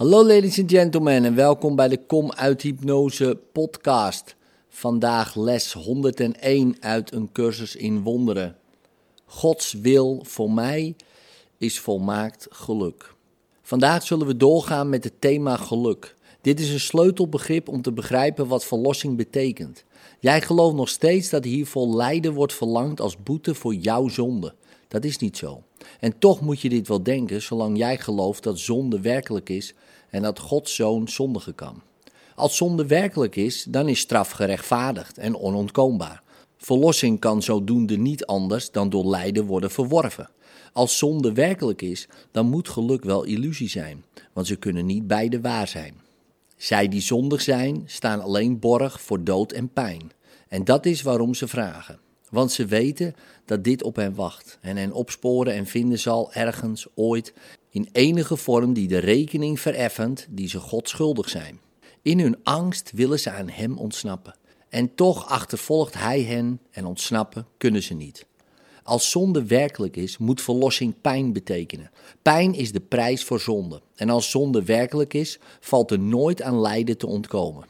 Hallo ladies and gentlemen en welkom bij de Kom uit Hypnose podcast. Vandaag les 101 uit een cursus in wonderen. Gods wil voor mij is volmaakt geluk. Vandaag zullen we doorgaan met het thema geluk. Dit is een sleutelbegrip om te begrijpen wat verlossing betekent. Jij gelooft nog steeds dat hiervoor lijden wordt verlangd als boete voor jouw zonde. Dat is niet zo. En toch moet je dit wel denken, zolang jij gelooft dat zonde werkelijk is en dat Gods zoon zondigen kan. Als zonde werkelijk is, dan is straf gerechtvaardigd en onontkoombaar. Verlossing kan zodoende niet anders dan door lijden worden verworven. Als zonde werkelijk is, dan moet geluk wel illusie zijn, want ze kunnen niet beide waar zijn. Zij die zondig zijn, staan alleen borg voor dood en pijn. En dat is waarom ze vragen. Want ze weten dat dit op hen wacht en hen opsporen en vinden zal ergens ooit in enige vorm die de rekening vereffend die ze God schuldig zijn. In hun angst willen ze aan Hem ontsnappen. En toch achtervolgt Hij hen en ontsnappen kunnen ze niet. Als zonde werkelijk is, moet verlossing pijn betekenen. Pijn is de prijs voor zonde. En als zonde werkelijk is, valt er nooit aan lijden te ontkomen.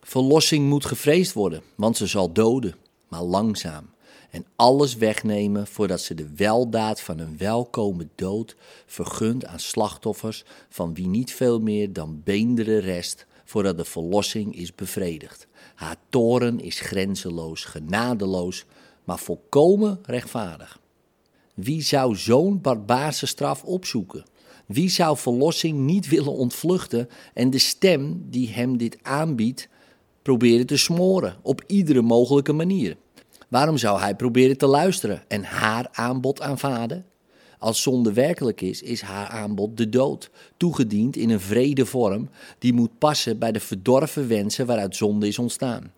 Verlossing moet gevreesd worden, want ze zal doden, maar langzaam. En alles wegnemen voordat ze de weldaad van een welkome dood vergunt aan slachtoffers van wie niet veel meer dan beenderen rest voordat de verlossing is bevredigd. Haar toren is grenzeloos, genadeloos, maar volkomen rechtvaardig. Wie zou zo'n barbaarse straf opzoeken? Wie zou verlossing niet willen ontvluchten en de stem die hem dit aanbiedt proberen te smoren op iedere mogelijke manier? Waarom zou hij proberen te luisteren en haar aanbod aanvaarden? Als zonde werkelijk is, is haar aanbod de dood, toegediend in een vrede vorm die moet passen bij de verdorven wensen waaruit zonde is ontstaan.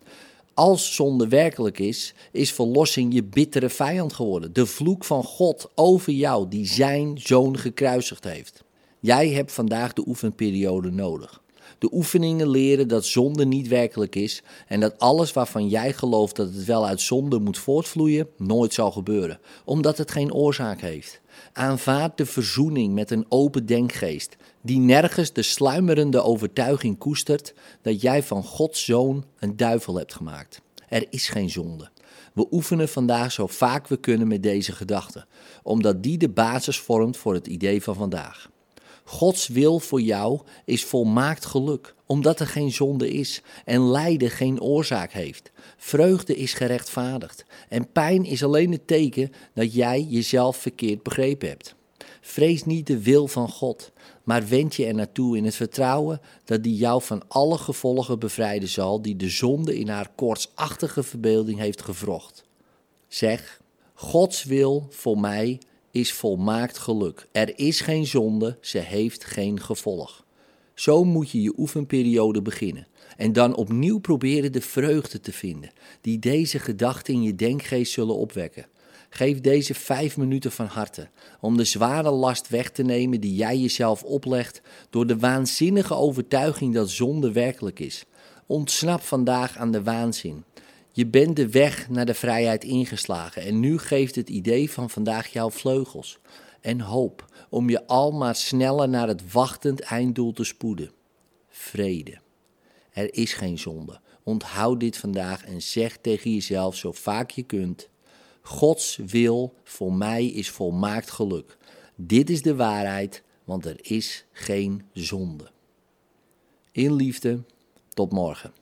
Als zonde werkelijk is, is verlossing je bittere vijand geworden. De vloek van God over jou, die zijn zoon gekruisigd heeft. Jij hebt vandaag de oefenperiode nodig. De oefeningen leren dat zonde niet werkelijk is en dat alles waarvan jij gelooft dat het wel uit zonde moet voortvloeien, nooit zal gebeuren, omdat het geen oorzaak heeft. Aanvaard de verzoening met een open denkgeest, die nergens de sluimerende overtuiging koestert dat jij van Gods zoon een duivel hebt gemaakt. Er is geen zonde. We oefenen vandaag zo vaak we kunnen met deze gedachte, omdat die de basis vormt voor het idee van vandaag. Gods wil voor jou is volmaakt geluk, omdat er geen zonde is en lijden geen oorzaak heeft. Vreugde is gerechtvaardigd en pijn is alleen het teken dat jij jezelf verkeerd begrepen hebt. Vrees niet de wil van God, maar wend je er naartoe in het vertrouwen dat die jou van alle gevolgen bevrijden zal die de zonde in haar koortsachtige verbeelding heeft gevrocht. Zeg, Gods wil voor mij is volmaakt geluk. Er is geen zonde, ze heeft geen gevolg. Zo moet je je oefenperiode beginnen. En dan opnieuw proberen de vreugde te vinden, die deze gedachten in je denkgeest zullen opwekken. Geef deze vijf minuten van harte om de zware last weg te nemen die jij jezelf oplegt door de waanzinnige overtuiging dat zonde werkelijk is. Ontsnap vandaag aan de waanzin. Je bent de weg naar de vrijheid ingeslagen en nu geeft het idee van vandaag jouw vleugels en hoop om je al maar sneller naar het wachtend einddoel te spoeden. Vrede. Er is geen zonde. Onthoud dit vandaag en zeg tegen jezelf zo vaak je kunt: Gods wil voor mij is volmaakt geluk. Dit is de waarheid, want er is geen zonde. In liefde, tot morgen.